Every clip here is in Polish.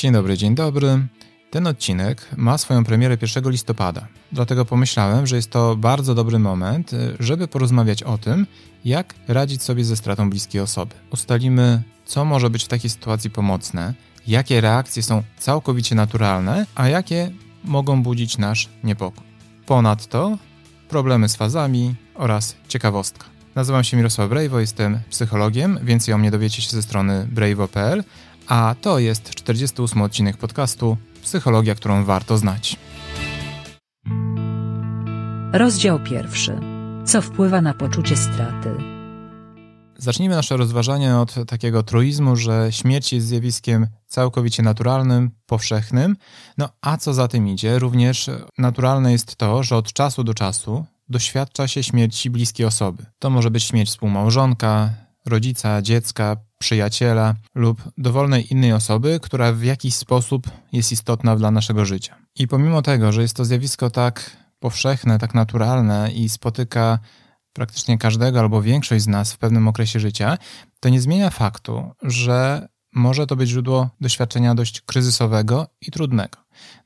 Dzień dobry, dzień dobry. Ten odcinek ma swoją premierę 1 listopada, dlatego pomyślałem, że jest to bardzo dobry moment, żeby porozmawiać o tym, jak radzić sobie ze stratą bliskiej osoby. Ustalimy, co może być w takiej sytuacji pomocne, jakie reakcje są całkowicie naturalne, a jakie mogą budzić nasz niepokój. Ponadto problemy z fazami oraz ciekawostka. Nazywam się Mirosław Brejwo, jestem psychologiem, więcej o mnie dowiecie się ze strony brejwo.pl, a to jest 48 odcinek podcastu Psychologia, którą warto znać. Rozdział pierwszy. Co wpływa na poczucie straty? Zacznijmy nasze rozważanie od takiego truizmu, że śmierć jest zjawiskiem całkowicie naturalnym, powszechnym. No a co za tym idzie, również naturalne jest to, że od czasu do czasu doświadcza się śmierci bliskiej osoby. To może być śmierć współmałżonka, rodzica, dziecka, przyjaciela lub dowolnej innej osoby, która w jakiś sposób jest istotna dla naszego życia. I pomimo tego, że jest to zjawisko tak powszechne, tak naturalne i spotyka praktycznie każdego albo większość z nas w pewnym okresie życia, to nie zmienia faktu, że może to być źródło doświadczenia dość kryzysowego i trudnego.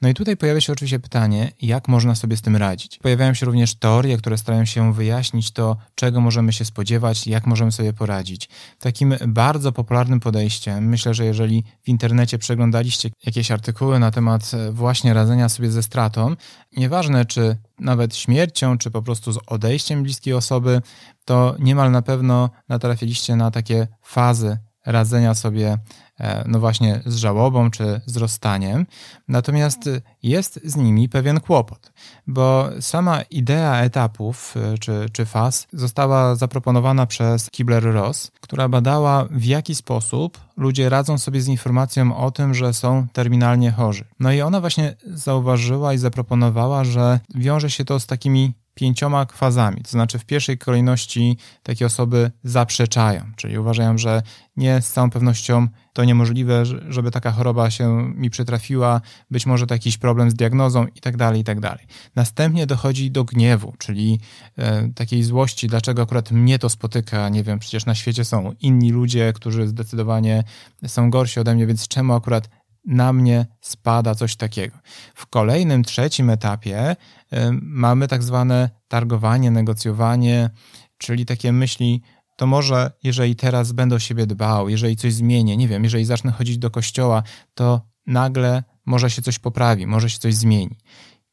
No i tutaj pojawia się oczywiście pytanie, jak można sobie z tym radzić. Pojawiają się również teorie, które starają się wyjaśnić to, czego możemy się spodziewać, jak możemy sobie poradzić. Takim bardzo popularnym podejściem, myślę, że jeżeli w internecie przeglądaliście jakieś artykuły na temat właśnie radzenia sobie ze stratą, nieważne czy nawet śmiercią, czy po prostu z odejściem bliskiej osoby, to niemal na pewno natrafiliście na takie fazy radzenia sobie, e, no właśnie, z żałobą czy z rozstaniem. Natomiast jest z nimi pewien kłopot, bo sama idea etapów e, czy, czy faz została zaproponowana przez Kibler-Ross, która badała w jaki sposób ludzie radzą sobie z informacją o tym, że są terminalnie chorzy. No i ona właśnie zauważyła i zaproponowała, że wiąże się to z takimi pięcioma fazami. To znaczy, w pierwszej kolejności takie osoby zaprzeczają, czyli uważają, że nie z całą pewnością to niemożliwe, żeby taka choroba się mi przytrafiła, być może to jakiś problem z diagnozą i tak dalej, i tak. Następnie dochodzi do gniewu, czyli e, takiej złości, dlaczego akurat mnie to spotyka, nie wiem, przecież na świecie są inni ludzie, którzy zdecydowanie są gorsi ode mnie, więc czemu akurat na mnie spada coś takiego. W kolejnym, trzecim etapie y, mamy tak zwane targowanie, negocjowanie, czyli takie myśli, to może jeżeli teraz będę o siebie dbał, jeżeli coś zmienię, nie wiem, jeżeli zacznę chodzić do kościoła, to nagle może się coś poprawi, może się coś zmieni.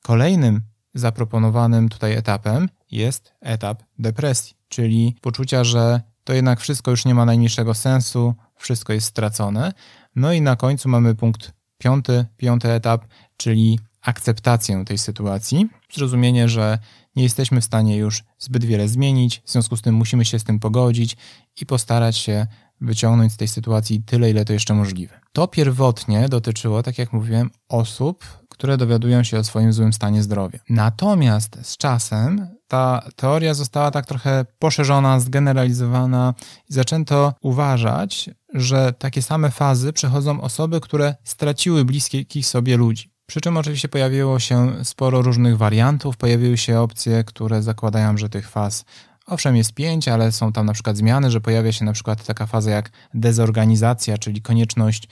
Kolejnym zaproponowanym tutaj etapem jest etap depresji, czyli poczucia, że to jednak wszystko już nie ma najmniejszego sensu, wszystko jest stracone. No i na końcu mamy punkt piąty, piąty etap, czyli akceptację tej sytuacji, zrozumienie, że nie jesteśmy w stanie już zbyt wiele zmienić, w związku z tym musimy się z tym pogodzić i postarać się wyciągnąć z tej sytuacji tyle, ile to jeszcze możliwe. To pierwotnie dotyczyło, tak jak mówiłem, osób, które dowiadują się o swoim złym stanie zdrowia. Natomiast z czasem ta teoria została tak trochę poszerzona, zgeneralizowana i zaczęto uważać, że takie same fazy przechodzą osoby, które straciły bliskich sobie ludzi. Przy czym oczywiście pojawiło się sporo różnych wariantów, pojawiły się opcje, które zakładają, że tych faz Owszem, jest pięć, ale są tam na przykład zmiany, że pojawia się na przykład taka faza jak dezorganizacja, czyli konieczność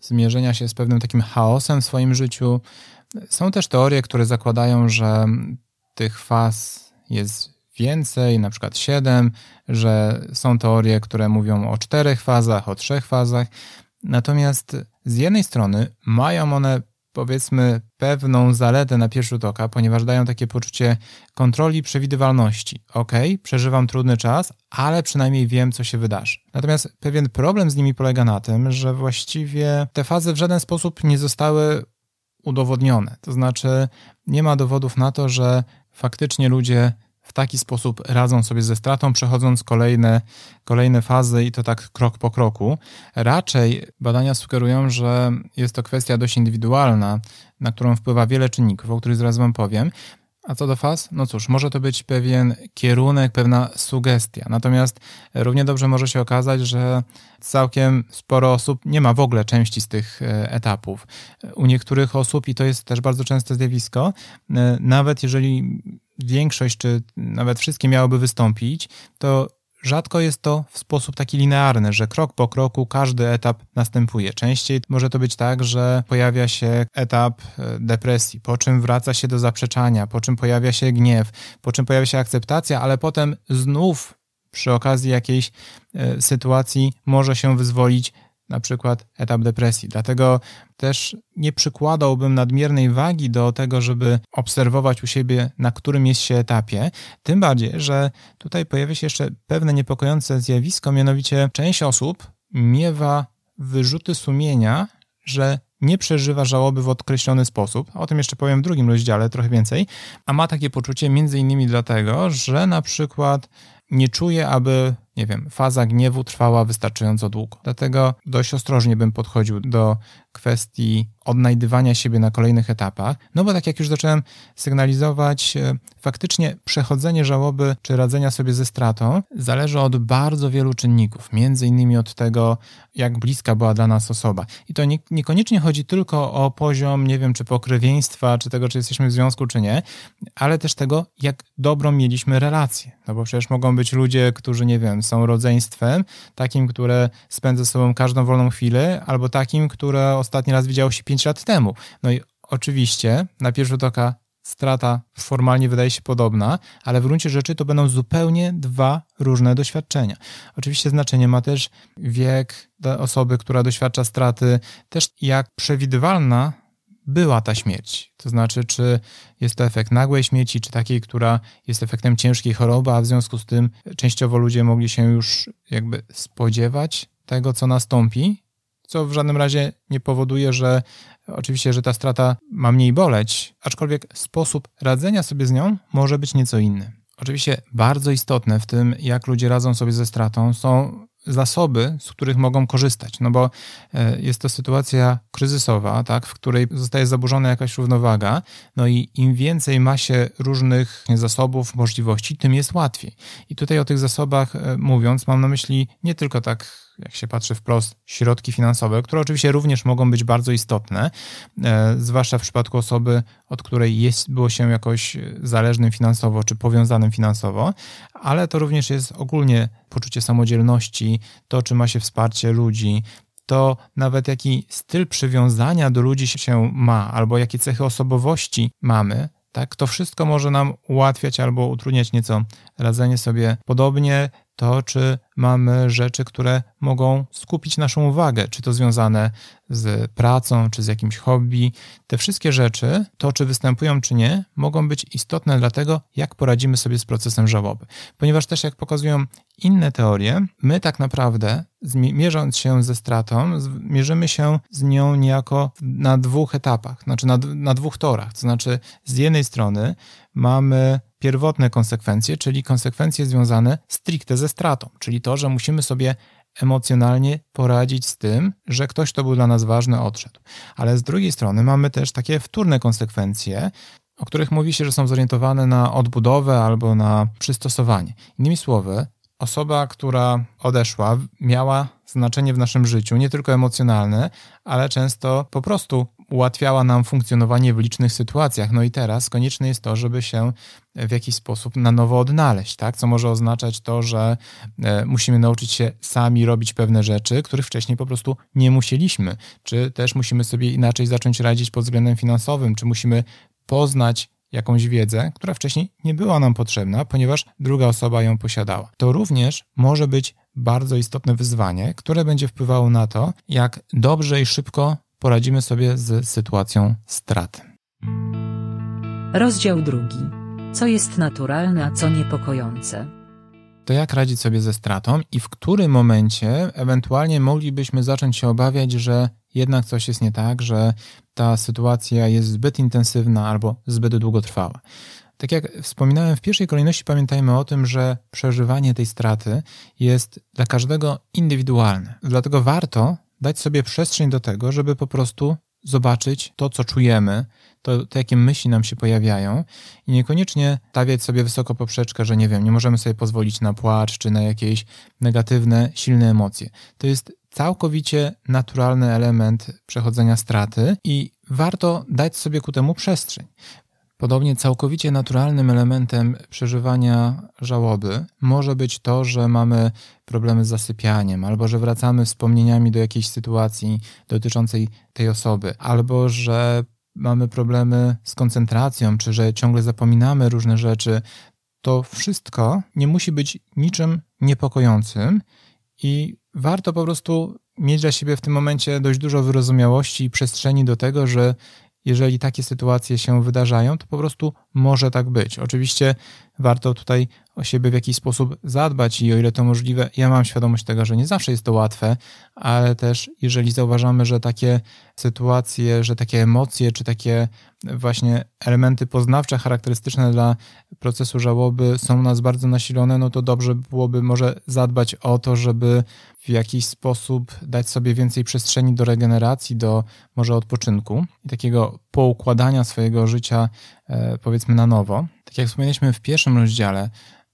zmierzenia się z pewnym takim chaosem w swoim życiu. Są też teorie, które zakładają, że tych faz jest więcej, na przykład siedem, że są teorie, które mówią o czterech fazach, o trzech fazach. Natomiast z jednej strony mają one powiedzmy pewną zaletę na pierwszy rzut oka, ponieważ dają takie poczucie kontroli, przewidywalności. Ok, przeżywam trudny czas, ale przynajmniej wiem, co się wydarzy. Natomiast pewien problem z nimi polega na tym, że właściwie te fazy w żaden sposób nie zostały udowodnione. To znaczy, nie ma dowodów na to, że faktycznie ludzie w taki sposób radzą sobie ze stratą, przechodząc kolejne, kolejne fazy i to tak krok po kroku. Raczej badania sugerują, że jest to kwestia dość indywidualna, na którą wpływa wiele czynników, o których zaraz Wam powiem. A co do faz? No cóż, może to być pewien kierunek, pewna sugestia. Natomiast równie dobrze może się okazać, że całkiem sporo osób nie ma w ogóle części z tych e, etapów. U niektórych osób, i to jest też bardzo częste zjawisko, e, nawet jeżeli większość, czy nawet wszystkie miałyby wystąpić, to rzadko jest to w sposób taki linearny, że krok po kroku każdy etap następuje. Częściej może to być tak, że pojawia się etap e, depresji, po czym wraca się do zaprzeczania, po czym pojawia się gniew, po czym pojawia się akceptacja, ale potem znów przy okazji jakiejś e, sytuacji może się wyzwolić na przykład etap depresji. Dlatego też nie przykładałbym nadmiernej wagi do tego, żeby obserwować u siebie, na którym jest się etapie. Tym bardziej, że tutaj pojawia się jeszcze pewne niepokojące zjawisko, mianowicie część osób miewa wyrzuty sumienia, że nie przeżywa żałoby w określony sposób. O tym jeszcze powiem w drugim rozdziale trochę więcej. A ma takie poczucie między innymi dlatego, że na przykład nie czuje, aby nie wiem, faza gniewu trwała wystarczająco długo. Dlatego dość ostrożnie bym podchodził do kwestii odnajdywania siebie na kolejnych etapach, no bo tak jak już zacząłem sygnalizować, e, faktycznie przechodzenie żałoby czy radzenia sobie ze stratą zależy od bardzo wielu czynników, między innymi od tego, jak bliska była dla nas osoba. I to nie, niekoniecznie chodzi tylko o poziom, nie wiem, czy pokrewieństwa, czy tego, czy jesteśmy w związku, czy nie, ale też tego, jak dobrą mieliśmy relację. No bo przecież mogą być ludzie, którzy, nie wiem, są rodzeństwem, takim, które spędza ze sobą każdą wolną chwilę, albo takim, które ostatni raz widziało się 5 lat temu. No i oczywiście na pierwszy rzut oka strata formalnie wydaje się podobna, ale w gruncie rzeczy to będą zupełnie dwa różne doświadczenia. Oczywiście znaczenie ma też wiek osoby, która doświadcza straty, też jak przewidywalna była ta śmierć. To znaczy, czy jest to efekt nagłej śmierci, czy takiej, która jest efektem ciężkiej choroby, a w związku z tym częściowo ludzie mogli się już jakby spodziewać tego, co nastąpi, co w żadnym razie nie powoduje, że oczywiście, że ta strata ma mniej boleć, aczkolwiek sposób radzenia sobie z nią może być nieco inny. Oczywiście bardzo istotne w tym, jak ludzie radzą sobie ze stratą, są zasoby, z których mogą korzystać, no bo e, jest to sytuacja kryzysowa, tak, w której zostaje zaburzona jakaś równowaga, no i im więcej ma się różnych zasobów, możliwości, tym jest łatwiej. I tutaj o tych zasobach e, mówiąc, mam na myśli nie tylko tak jak się patrzy wprost, środki finansowe, które oczywiście również mogą być bardzo istotne, e, zwłaszcza w przypadku osoby, od której jest, było się jakoś zależnym finansowo czy powiązanym finansowo, ale to również jest ogólnie poczucie samodzielności, to czy ma się wsparcie ludzi, to nawet jaki styl przywiązania do ludzi się ma, albo jakie cechy osobowości mamy, tak, to wszystko może nam ułatwiać albo utrudniać nieco radzenie sobie. Podobnie to, czy mamy rzeczy, które mogą skupić naszą uwagę, czy to związane z pracą, czy z jakimś hobby. Te wszystkie rzeczy, to czy występują, czy nie, mogą być istotne dla tego, jak poradzimy sobie z procesem żałoby. Ponieważ też, jak pokazują inne teorie, my tak naprawdę, mierząc się ze stratą, mierzymy się z nią niejako na dwóch etapach, znaczy na, na dwóch torach. To znaczy, z jednej strony mamy pierwotne konsekwencje, czyli konsekwencje związane stricte ze stratą, czyli to, że musimy sobie emocjonalnie poradzić z tym, że ktoś, kto był dla nas ważny, odszedł. Ale z drugiej strony mamy też takie wtórne konsekwencje, o których mówi się, że są zorientowane na odbudowę albo na przystosowanie. Innymi słowy, osoba, która odeszła, miała znaczenie w naszym życiu, nie tylko emocjonalne, ale często po prostu ułatwiała nam funkcjonowanie w licznych sytuacjach. No i teraz konieczne jest to, żeby się w jakiś sposób na nowo odnaleźć, tak? co może oznaczać to, że e, musimy nauczyć się sami robić pewne rzeczy, których wcześniej po prostu nie musieliśmy, czy też musimy sobie inaczej zacząć radzić pod względem finansowym, czy musimy poznać jakąś wiedzę, która wcześniej nie była nam potrzebna, ponieważ druga osoba ją posiadała. To również może być bardzo istotne wyzwanie, które będzie wpływało na to, jak dobrze i szybko poradzimy sobie z sytuacją straty. Rozdział drugi. Co jest naturalne, a co niepokojące? To jak radzić sobie ze stratą i w którym momencie ewentualnie moglibyśmy zacząć się obawiać, że jednak coś jest nie tak, że ta sytuacja jest zbyt intensywna albo zbyt długotrwała. Tak jak wspominałem w pierwszej kolejności, pamiętajmy o tym, że przeżywanie tej straty jest dla każdego indywidualne. Dlatego warto dać sobie przestrzeń do tego, żeby po prostu zobaczyć to, co czujemy, to, to jakie myśli nam się pojawiają i niekoniecznie stawiać sobie wysoko poprzeczkę, że nie wiem, nie możemy sobie pozwolić na płacz czy na jakieś negatywne, silne emocje. To jest całkowicie naturalny element przechodzenia straty i warto dać sobie ku temu przestrzeń. Podobnie całkowicie naturalnym elementem przeżywania żałoby może być to, że mamy problemy z zasypianiem, albo że wracamy wspomnieniami do jakiejś sytuacji dotyczącej tej osoby, albo że mamy problemy z koncentracją, czy że ciągle zapominamy różne rzeczy. To wszystko nie musi być niczym niepokojącym i warto po prostu mieć dla siebie w tym momencie dość dużo wyrozumiałości i przestrzeni do tego, że jeżeli takie sytuacje się wydarzają, to po prostu może tak być. Oczywiście warto tutaj o siebie w jakiś sposób zadbać i o ile to możliwe, ja mam świadomość tego, że nie zawsze jest to łatwe, ale też jeżeli zauważamy, że takie sytuacje, że takie emocje, czy takie właśnie elementy poznawcze charakterystyczne dla procesu żałoby są u nas bardzo nasilone, no to dobrze byłoby może zadbać o to, żeby w jakiś sposób dać sobie więcej przestrzeni do regeneracji, do może odpoczynku i takiego poukładania swojego życia, e, powiedzmy na nowo. Tak jak wspomnieliśmy w pierwszym rozdziale,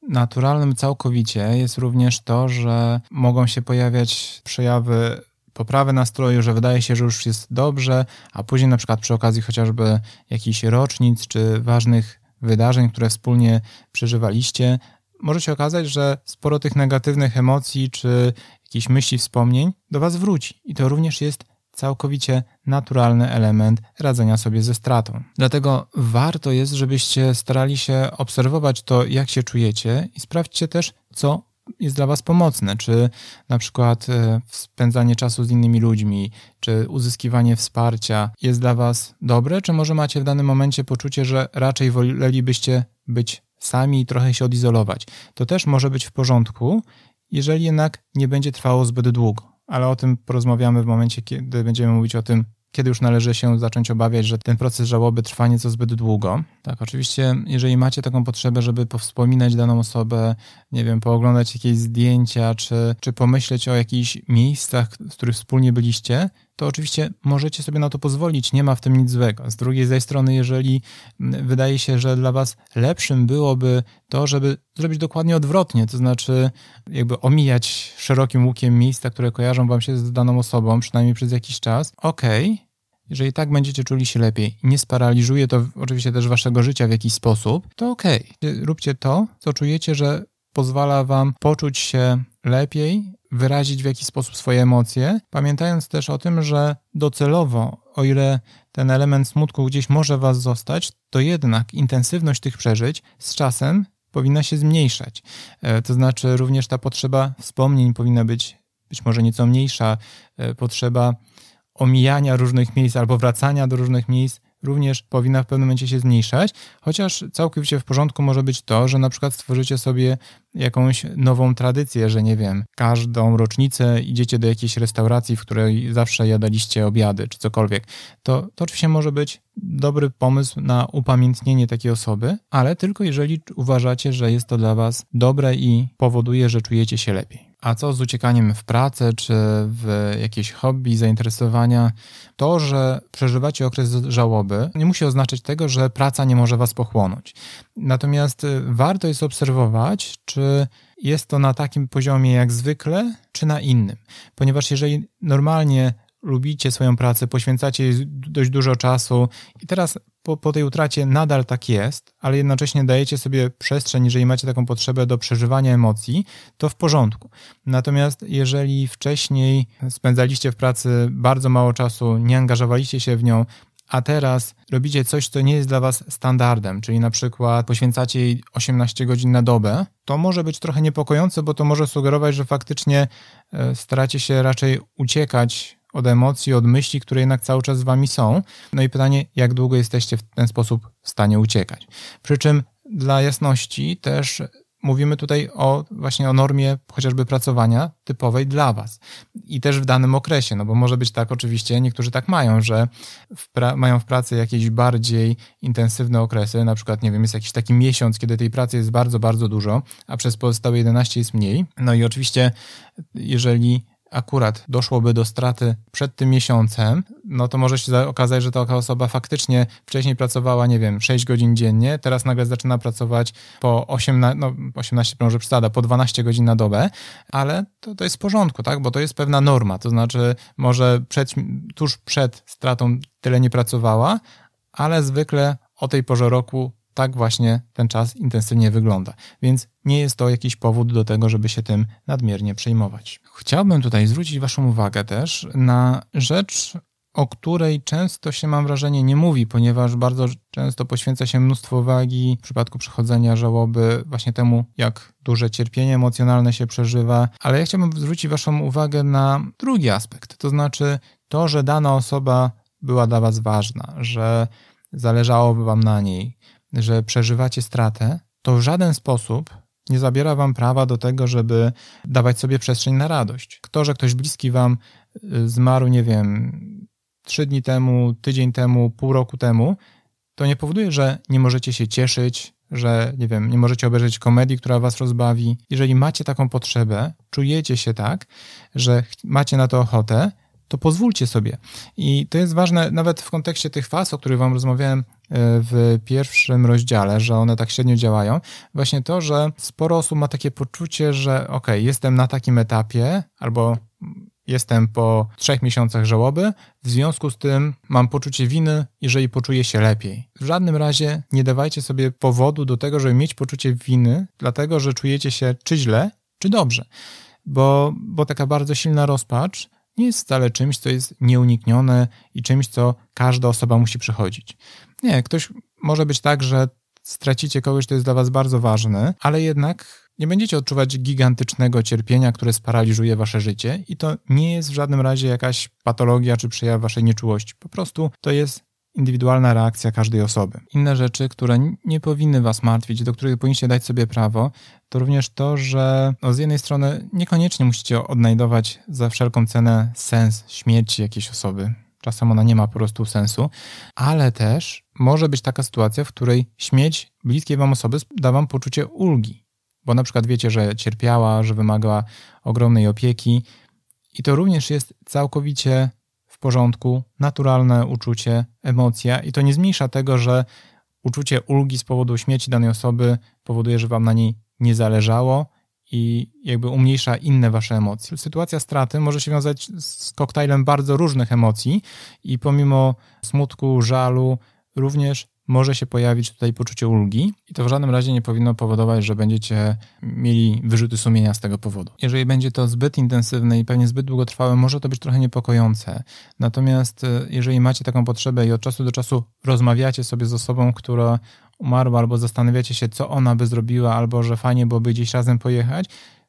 naturalnym całkowicie jest również to, że mogą się pojawiać przejawy poprawy nastroju, że wydaje się, że już jest dobrze, a później na przykład przy okazji chociażby jakichś rocznic czy ważnych wydarzeń, które wspólnie przeżywaliście, może się okazać, że sporo tych negatywnych emocji czy jakichś myśli, wspomnień do Was wróci. I to również jest całkowicie naturalny element radzenia sobie ze stratą. Dlatego warto jest, żebyście starali się obserwować to, jak się czujecie i sprawdźcie też, co jest dla Was pomocne, czy na przykład e, spędzanie czasu z innymi ludźmi, czy uzyskiwanie wsparcia jest dla Was dobre, czy może macie w danym momencie poczucie, że raczej wolelibyście być sami i trochę się odizolować. To też może być w porządku, jeżeli jednak nie będzie trwało zbyt długo ale o tym porozmawiamy w momencie, kiedy będziemy mówić o tym, kiedy już należy się zacząć obawiać, że ten proces żałoby trwa nieco zbyt długo. Tak, oczywiście, jeżeli macie taką potrzebę, żeby powspominać daną osobę, nie wiem, pooglądać jakieś zdjęcia, czy, czy pomyśleć o jakichś miejscach, w których wspólnie byliście, to oczywiście możecie sobie na to pozwolić, nie ma w tym nic złego. Z drugiej zaś strony, jeżeli wydaje się, że dla Was lepszym byłoby to, żeby zrobić dokładnie odwrotnie, to znaczy jakby omijać szerokim łukiem miejsca, które kojarzą Wam się z daną osobą, przynajmniej przez jakiś czas, okej, okay. Jeżeli tak będziecie czuli się lepiej nie sparaliżuje to oczywiście też waszego życia w jakiś sposób, to okej. Okay. Róbcie to, co czujecie, że pozwala wam poczuć się lepiej, wyrazić w jakiś sposób swoje emocje, pamiętając też o tym, że docelowo, o ile ten element smutku gdzieś może was zostać, to jednak intensywność tych przeżyć z czasem powinna się zmniejszać. E, to znaczy również ta potrzeba wspomnień powinna być być może nieco mniejsza, e, potrzeba omijania różnych miejsc albo wracania do różnych miejsc również powinna w pewnym momencie się zmniejszać, chociaż całkowicie w porządku może być to, że na przykład stworzycie sobie jakąś nową tradycję, że nie wiem, każdą rocznicę idziecie do jakiejś restauracji, w której zawsze jadaliście obiady czy cokolwiek. To, to oczywiście może być dobry pomysł na upamiętnienie takiej osoby, ale tylko jeżeli uważacie, że jest to dla Was dobre i powoduje, że czujecie się lepiej. A co z uciekaniem w pracę czy w jakieś hobby, zainteresowania? To, że przeżywacie okres żałoby, nie musi oznaczać tego, że praca nie może was pochłonąć. Natomiast y, warto jest obserwować, czy jest to na takim poziomie jak zwykle, czy na innym. Ponieważ jeżeli normalnie lubicie swoją pracę, poświęcacie jej dość dużo czasu i teraz po, po tej utracie nadal tak jest, ale jednocześnie dajecie sobie przestrzeń, jeżeli macie taką potrzebę do przeżywania emocji, to w porządku. Natomiast jeżeli wcześniej spędzaliście w pracy bardzo mało czasu, nie angażowaliście się w nią, a teraz robicie coś, co nie jest dla Was standardem, czyli na przykład poświęcacie jej 18 godzin na dobę, to może być trochę niepokojące, bo to może sugerować, że faktycznie e, staracie się raczej uciekać od emocji, od myśli, które jednak cały czas z wami są. No i pytanie, jak długo jesteście w ten sposób w stanie uciekać. Przy czym dla jasności też mówimy tutaj o właśnie o normie chociażby pracowania typowej dla was i też w danym okresie, no bo może być tak oczywiście, niektórzy tak mają, że w mają w pracy jakieś bardziej intensywne okresy, na przykład nie wiem, jest jakiś taki miesiąc, kiedy tej pracy jest bardzo, bardzo dużo, a przez pozostałe 11 jest mniej. No i oczywiście jeżeli akurat doszłoby do straty przed tym miesiącem, no to może się okazać, że taka osoba faktycznie wcześniej pracowała, nie wiem, 6 godzin dziennie, teraz nagle zaczyna pracować po 18, no 18 może przesada, po 12 godzin na dobę, ale to, to jest w porządku, tak, bo to jest pewna norma, to znaczy może przed, tuż przed stratą tyle nie pracowała, ale zwykle o tej porze roku tak właśnie ten czas intensywnie wygląda. Więc nie jest to jakiś powód do tego, żeby się tym nadmiernie przejmować. Chciałbym tutaj zwrócić Waszą uwagę też na rzecz, o której często się, mam wrażenie, nie mówi, ponieważ bardzo często poświęca się mnóstwo uwagi w przypadku przechodzenia żałoby właśnie temu, jak duże cierpienie emocjonalne się przeżywa. Ale ja chciałbym zwrócić Waszą uwagę na drugi aspekt, to znaczy to, że dana osoba była dla Was ważna, że zależało Wam na niej, że przeżywacie stratę, to w żaden sposób nie zabiera Wam prawa do tego, żeby dawać sobie przestrzeń na radość. To, że ktoś bliski Wam y, zmarł, nie wiem, trzy dni temu, tydzień temu, pół roku temu, to nie powoduje, że nie możecie się cieszyć, że nie wiem, nie możecie obejrzeć komedii, która was rozbawi. Jeżeli macie taką potrzebę, czujecie się tak, że macie na to ochotę, to pozwólcie sobie. I to jest ważne nawet w kontekście tych faz, o których wam rozmawiałem e, w pierwszym rozdziale, że one tak średnio działają. Właśnie to, że sporo osób ma takie poczucie, że ok, jestem na takim etapie, albo jestem po trzech miesiącach żałoby, w związku z tym mam poczucie winy, jeżeli poczuję się lepiej. W żadnym razie nie dawajcie sobie powodu do tego, żeby mieć poczucie winy, dlatego że czujecie się czy źle, czy dobrze. Bo, bo taka bardzo silna rozpacz nie jest wcale czymś, co jest nieuniknione i czymś, co każda osoba musi przechodzić. Nie, ktoś może być tak, że stracicie kogoś, kto jest dla was bardzo ważny, ale jednak nie będziecie odczuwać gigantycznego cierpienia, które sparaliżuje wasze życie i to nie jest w żadnym razie jakaś patologia czy przejaw waszej nieczułości. Po prostu to jest indywidualna reakcja każdej osoby. Inne rzeczy, które nie powinny was martwić, do których powinniście dać sobie prawo, to również to, że no z jednej strony niekoniecznie musicie odnajdować za wszelką cenę sens śmierci jakiejś osoby. Czasem ona nie ma po prostu sensu, ale też może być taka sytuacja, w której śmierć bliskiej wam osoby da wam poczucie ulgi, bo na przykład wiecie, że cierpiała, że wymagała ogromnej opieki i to również jest całkowicie porządku, naturalne uczucie, emocja i to nie zmniejsza tego, że uczucie ulgi z powodu śmierci danej osoby powoduje, że wam na niej nie zależało i jakby umniejsza inne wasze emocje. Sytuacja straty może się wiązać z koktajlem bardzo różnych emocji i pomimo smutku, żalu, również może się pojawić tutaj poczucie ulgi i to w żadnym razie nie powinno powodować, że będziecie mieli wyrzuty sumienia z tego powodu. Jeżeli będzie to zbyt intensywne i pewnie zbyt długotrwałe, może to być trochę niepokojące. Natomiast e, jeżeli macie taką potrzebę i od czasu do czasu rozmawiacie sobie z osobą, która umarła, albo zastanawiacie się, co ona by zrobiła, albo że fajnie byłoby gdzieś razem pojechać,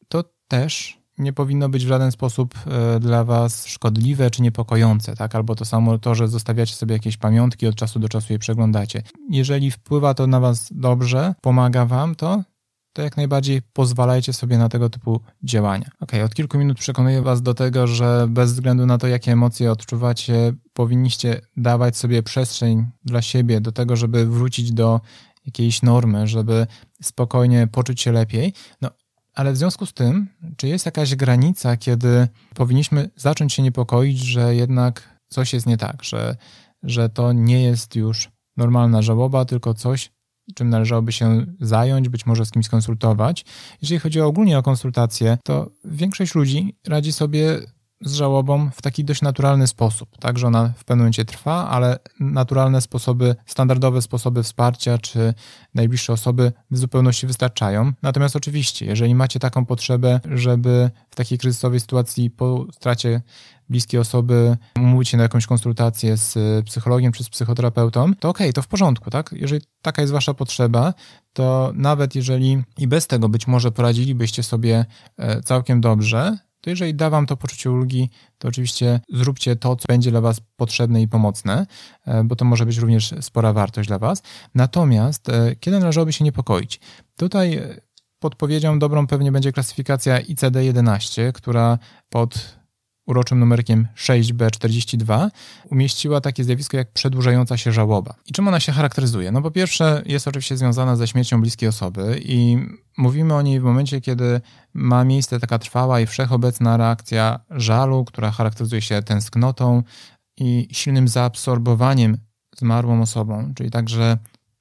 to też nie powinno być w żaden sposób e, dla was szkodliwe czy niepokojące, tak? Albo to samo to, że zostawiacie sobie jakieś pamiątki, od czasu do czasu je przeglądacie. Jeżeli wpływa to na was dobrze, pomaga wam to, to jak najbardziej pozwalajcie sobie na tego typu działania. Ok, od kilku minut przekonuję Was do tego, że bez względu na to, jakie emocje odczuwacie, powinniście dawać sobie przestrzeń dla siebie do tego, żeby wrócić do jakiejś normy, żeby spokojnie poczuć się lepiej. No, ale w związku z tym, czy jest jakaś granica, kiedy powinniśmy zacząć się niepokoić, że jednak coś jest nie tak, że, że to nie jest już normalna żałoba, tylko coś, czym należałoby się zająć, być może z kimś konsultować. Jeżeli chodzi ogólnie o konsultacje, to większość ludzi radzi sobie z żałobą w taki dość naturalny sposób. Tak, że ona w pewnym momencie trwa, ale naturalne sposoby, standardowe sposoby wsparcia czy najbliższe osoby w zupełności wystarczają. Natomiast oczywiście, jeżeli macie taką potrzebę, żeby w takiej kryzysowej sytuacji po stracie bliskiej osoby umówić się na jakąś konsultację z psychologiem czy z psychoterapeutą, to okej, okay, to w porządku, tak? Jeżeli taka jest wasza potrzeba, to nawet jeżeli i bez tego być może poradzilibyście sobie e, całkiem dobrze, to jeżeli da wam to poczucie ulgi, to oczywiście zróbcie to, co będzie dla was potrzebne i pomocne, e, bo to może być również spora wartość dla was. Natomiast e, kiedy należałoby się niepokoić? Tutaj e, podpowiedzią dobrą pewnie będzie klasyfikacja ICD-11, która pod uroczym numerkiem 6B42 umieściła takie zjawisko jak przedłużająca się żałoba. I czym ona się charakteryzuje? No po pierwsze jest oczywiście związana ze śmiercią bliskiej osoby i mówimy o niej w momencie, kiedy ma miejsce taka trwała i wszechobecna reakcja żalu, która charakteryzuje się tęsknotą i silnym zaabsorbowaniem zmarłą osobą, czyli także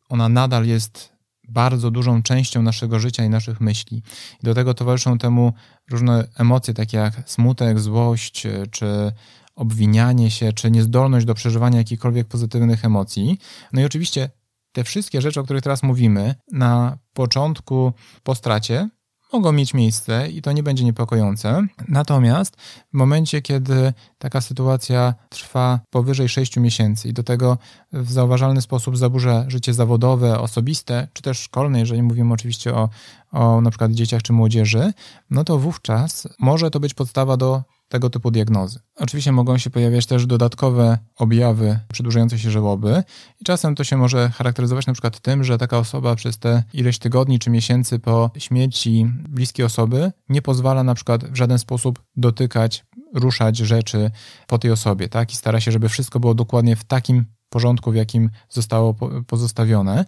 ona nadal jest bardzo dużą częścią naszego życia i naszych myśli. I do tego towarzyszą temu różne emocje, takie jak smutek, złość, e, czy obwinianie się, czy niezdolność do przeżywania jakichkolwiek pozytywnych emocji. No i oczywiście te wszystkie rzeczy, o których teraz mówimy, na początku po stracie, mogą mieć miejsce i to nie będzie niepokojące. Natomiast w momencie, kiedy taka sytuacja trwa powyżej 6 miesięcy i do tego w zauważalny sposób zaburza życie zawodowe, osobiste, czy też szkolne, jeżeli mówimy oczywiście o, o na przykład dzieciach czy młodzieży, no to wówczas może to być podstawa do tego typu diagnozy. Oczywiście mogą się pojawiać też dodatkowe objawy przedłużające się żałoby i czasem to się może charakteryzować na przykład tym, że taka osoba przez te ileś tygodni czy miesięcy po śmierci bliskiej osoby nie pozwala na przykład w żaden sposób dotykać, ruszać rzeczy po tej osobie, tak? I stara się, żeby wszystko było dokładnie w takim porządku, w jakim zostało pozostawione.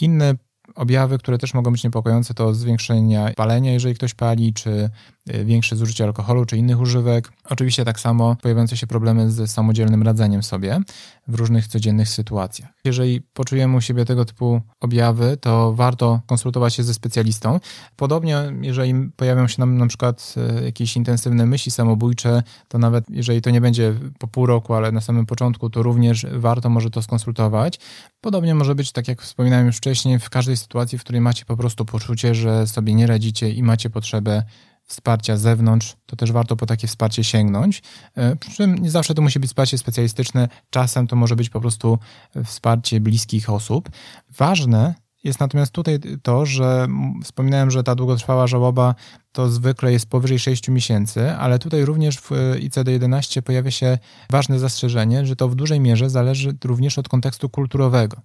Inne objawy, które też mogą być niepokojące, to zwiększenie palenia, jeżeli ktoś pali, czy Y, większe zużycie alkoholu czy innych używek. Oczywiście tak samo pojawiające się problemy z samodzielnym radzeniem sobie w różnych codziennych sytuacjach. Jeżeli poczujemy u siebie tego typu objawy, to warto konsultować się ze specjalistą. Podobnie, jeżeli pojawią się nam na przykład y, jakieś intensywne myśli samobójcze, to nawet jeżeli to nie będzie po pół roku, ale na samym początku, to również warto może to skonsultować. Podobnie może być, tak jak wspominałem już wcześniej, w każdej sytuacji, w której macie po prostu poczucie, że sobie nie radzicie i macie potrzebę wsparcia z zewnątrz, to też warto po takie wsparcie sięgnąć. E, przy czym nie zawsze to musi być wsparcie specjalistyczne, czasem to może być po prostu wsparcie bliskich osób. Ważne jest natomiast tutaj to, że wspominałem, że ta długotrwała żałoba to zwykle jest powyżej 6 miesięcy, ale tutaj również w ICD-11 pojawia się ważne zastrzeżenie, że to w dużej mierze zależy również od kontekstu kulturowego.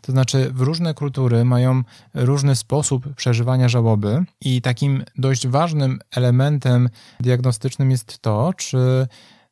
To znaczy, w różne kultury mają różny sposób przeżywania żałoby i takim dość ważnym elementem diagnostycznym jest to, czy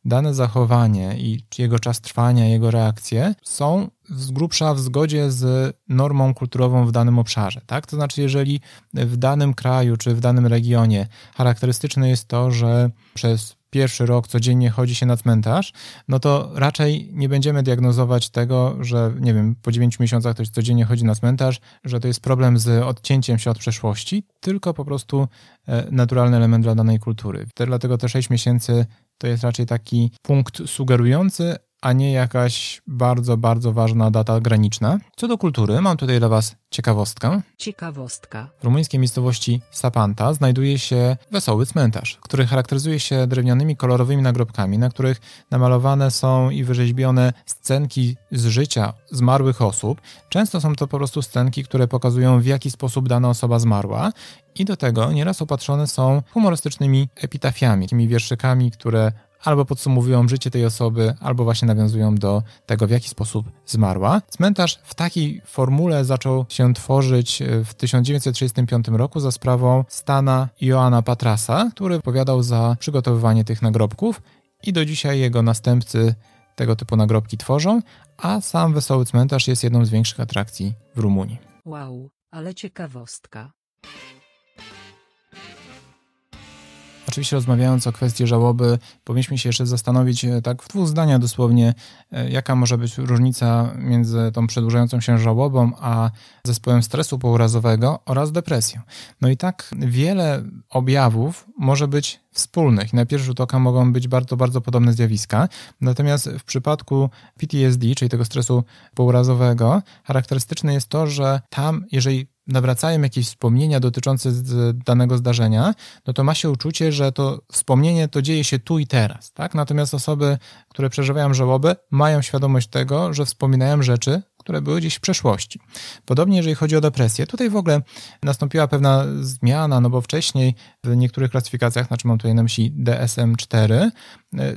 dane zachowanie i jego czas trwania, jego reakcje są z grubsza w zgodzie z normą kulturową w danym obszarze. Tak? To znaczy, jeżeli w danym kraju czy w danym regionie charakterystyczne jest to, że przez pierwszy rok codziennie chodzi się na cmentarz, no to raczej nie będziemy diagnozować tego, że nie wiem, po 9 miesiącach ktoś codziennie chodzi na cmentarz, że to jest problem z odcięciem się od przeszłości, tylko po prostu e, naturalny element dla danej kultury. Dlatego te 6 miesięcy to jest raczej taki punkt sugerujący, a nie jakaś bardzo, bardzo ważna data graniczna. Co do kultury, mam tutaj dla Was ciekawostkę. Ciekawostka. W rumuńskiej miejscowości Sapanta znajduje się wesoły cmentarz, który charakteryzuje się drewnianymi, kolorowymi nagrobkami, na których namalowane są i wyrzeźbione scenki z życia zmarłych osób. Często są to po prostu scenki, które pokazują w jaki sposób dana osoba zmarła i do tego nieraz opatrzone są humorystycznymi epitafiami, takimi wierszykami, które albo podsumowują życie tej osoby, albo właśnie nawiązują do tego, w jaki sposób zmarła. Cmentarz w takiej formule zaczął się tworzyć w 1935 roku za sprawą Stana Joana Patrasa, który odpowiadał za przygotowywanie tych nagrobków i do dzisiaj jego następcy tego typu nagrobki tworzą, a sam Wesoły Cmentarz jest jedną z większych atrakcji w Rumunii. Wow, ale ciekawostka. Oczywiście rozmawiając o kwestii żałoby, powinniśmy się jeszcze zastanowić e, tak w dwóch zdaniach dosłownie, e, jaka może być różnica między tą przedłużającą się żałobą, a zespołem stresu pourazowego oraz depresją. No i tak wiele objawów może być wspólnych na pierwszy rzut oka mogą być bardzo, bardzo podobne zjawiska. Natomiast w przypadku PTSD, czyli tego stresu pourazowego, charakterystyczne jest to, że tam, jeżeli nawracają jakieś wspomnienia dotyczące danego zdarzenia, no to ma się uczucie, że to wspomnienie to dzieje się tu i teraz, tak? Natomiast osoby, które przeżywają żałobę, mają świadomość tego, że wspominają rzeczy, które były gdzieś w przeszłości. Podobnie jeżeli chodzi o depresję, tutaj w ogóle nastąpiła pewna zmiana, no bo wcześniej w niektórych klasyfikacjach, znaczy mam tutaj na myśli DSM-4,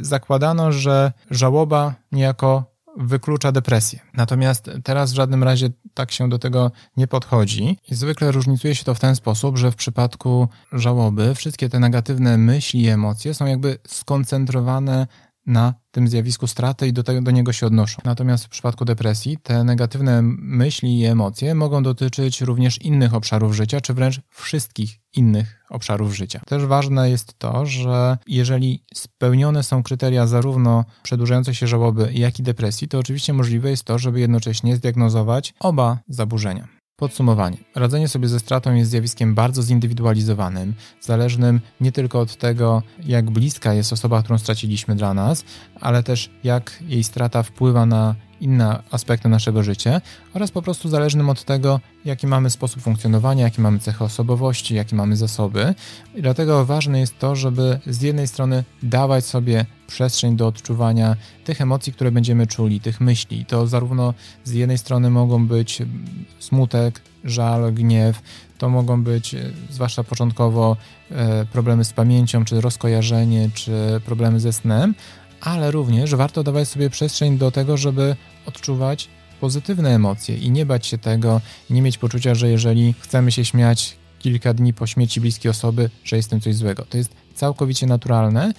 zakładano, że żałoba niejako wyklucza depresję. Natomiast teraz w żadnym razie tak się do tego nie podchodzi. Zwykle różnicuje się to w ten sposób, że w przypadku żałoby wszystkie te negatywne myśli i emocje są jakby skoncentrowane na tym zjawisku straty i do, tego, do niego się odnoszą. Natomiast w przypadku depresji te negatywne myśli i emocje mogą dotyczyć również innych obszarów życia, czy wręcz wszystkich innych obszarów życia. Też ważne jest to, że jeżeli spełnione są kryteria zarówno przedłużającej się żałoby, jak i depresji, to oczywiście możliwe jest to, żeby jednocześnie zdiagnozować oba zaburzenia. Podsumowanie. Radzenie sobie ze stratą jest zjawiskiem bardzo zindywidualizowanym, zależnym nie tylko od tego, jak bliska jest osoba, którą straciliśmy dla nas, ale też jak jej strata wpływa na inne aspekty naszego życia oraz po prostu zależnym od tego, jaki mamy sposób funkcjonowania, jakie mamy cechy osobowości, jakie mamy zasoby. I dlatego ważne jest to, żeby z jednej strony dawać sobie przestrzeń do odczuwania tych emocji, które będziemy czuli, tych myśli. To zarówno z jednej strony mogą być smutek, żal, gniew, to mogą być, e, zwłaszcza początkowo, e, problemy z pamięcią, czy rozkojarzenie, czy problemy ze snem, ale również warto dawać sobie przestrzeń do tego, żeby odczuwać pozytywne emocje i nie bać się tego, nie mieć poczucia, że jeżeli chcemy się śmiać kilka dni po śmierci bliskiej osoby, że jest tym coś złego. To jest całkowicie naturalne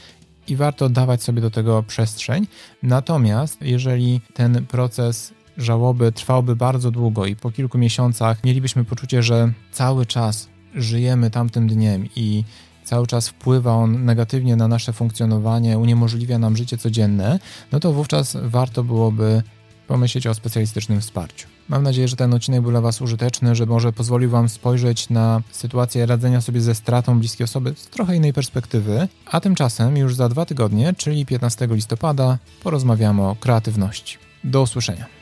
i warto dawać sobie do tego przestrzeń. Natomiast jeżeli ten proces żałoby trwałby bardzo długo i po kilku miesiącach mielibyśmy poczucie, że cały czas żyjemy tamtym dniem i cały czas wpływa on negatywnie na nasze funkcjonowanie, uniemożliwia nam życie codzienne, no to wówczas warto byłoby pomyśleć o specjalistycznym wsparciu. Mam nadzieję, że ten odcinek był dla Was użyteczny, że może pozwolił Wam spojrzeć na sytuację radzenia sobie ze stratą bliskiej osoby z trochę innej perspektywy. A tymczasem już za dwa tygodnie, czyli 15 listopada, porozmawiamy o kreatywności. Do usłyszenia.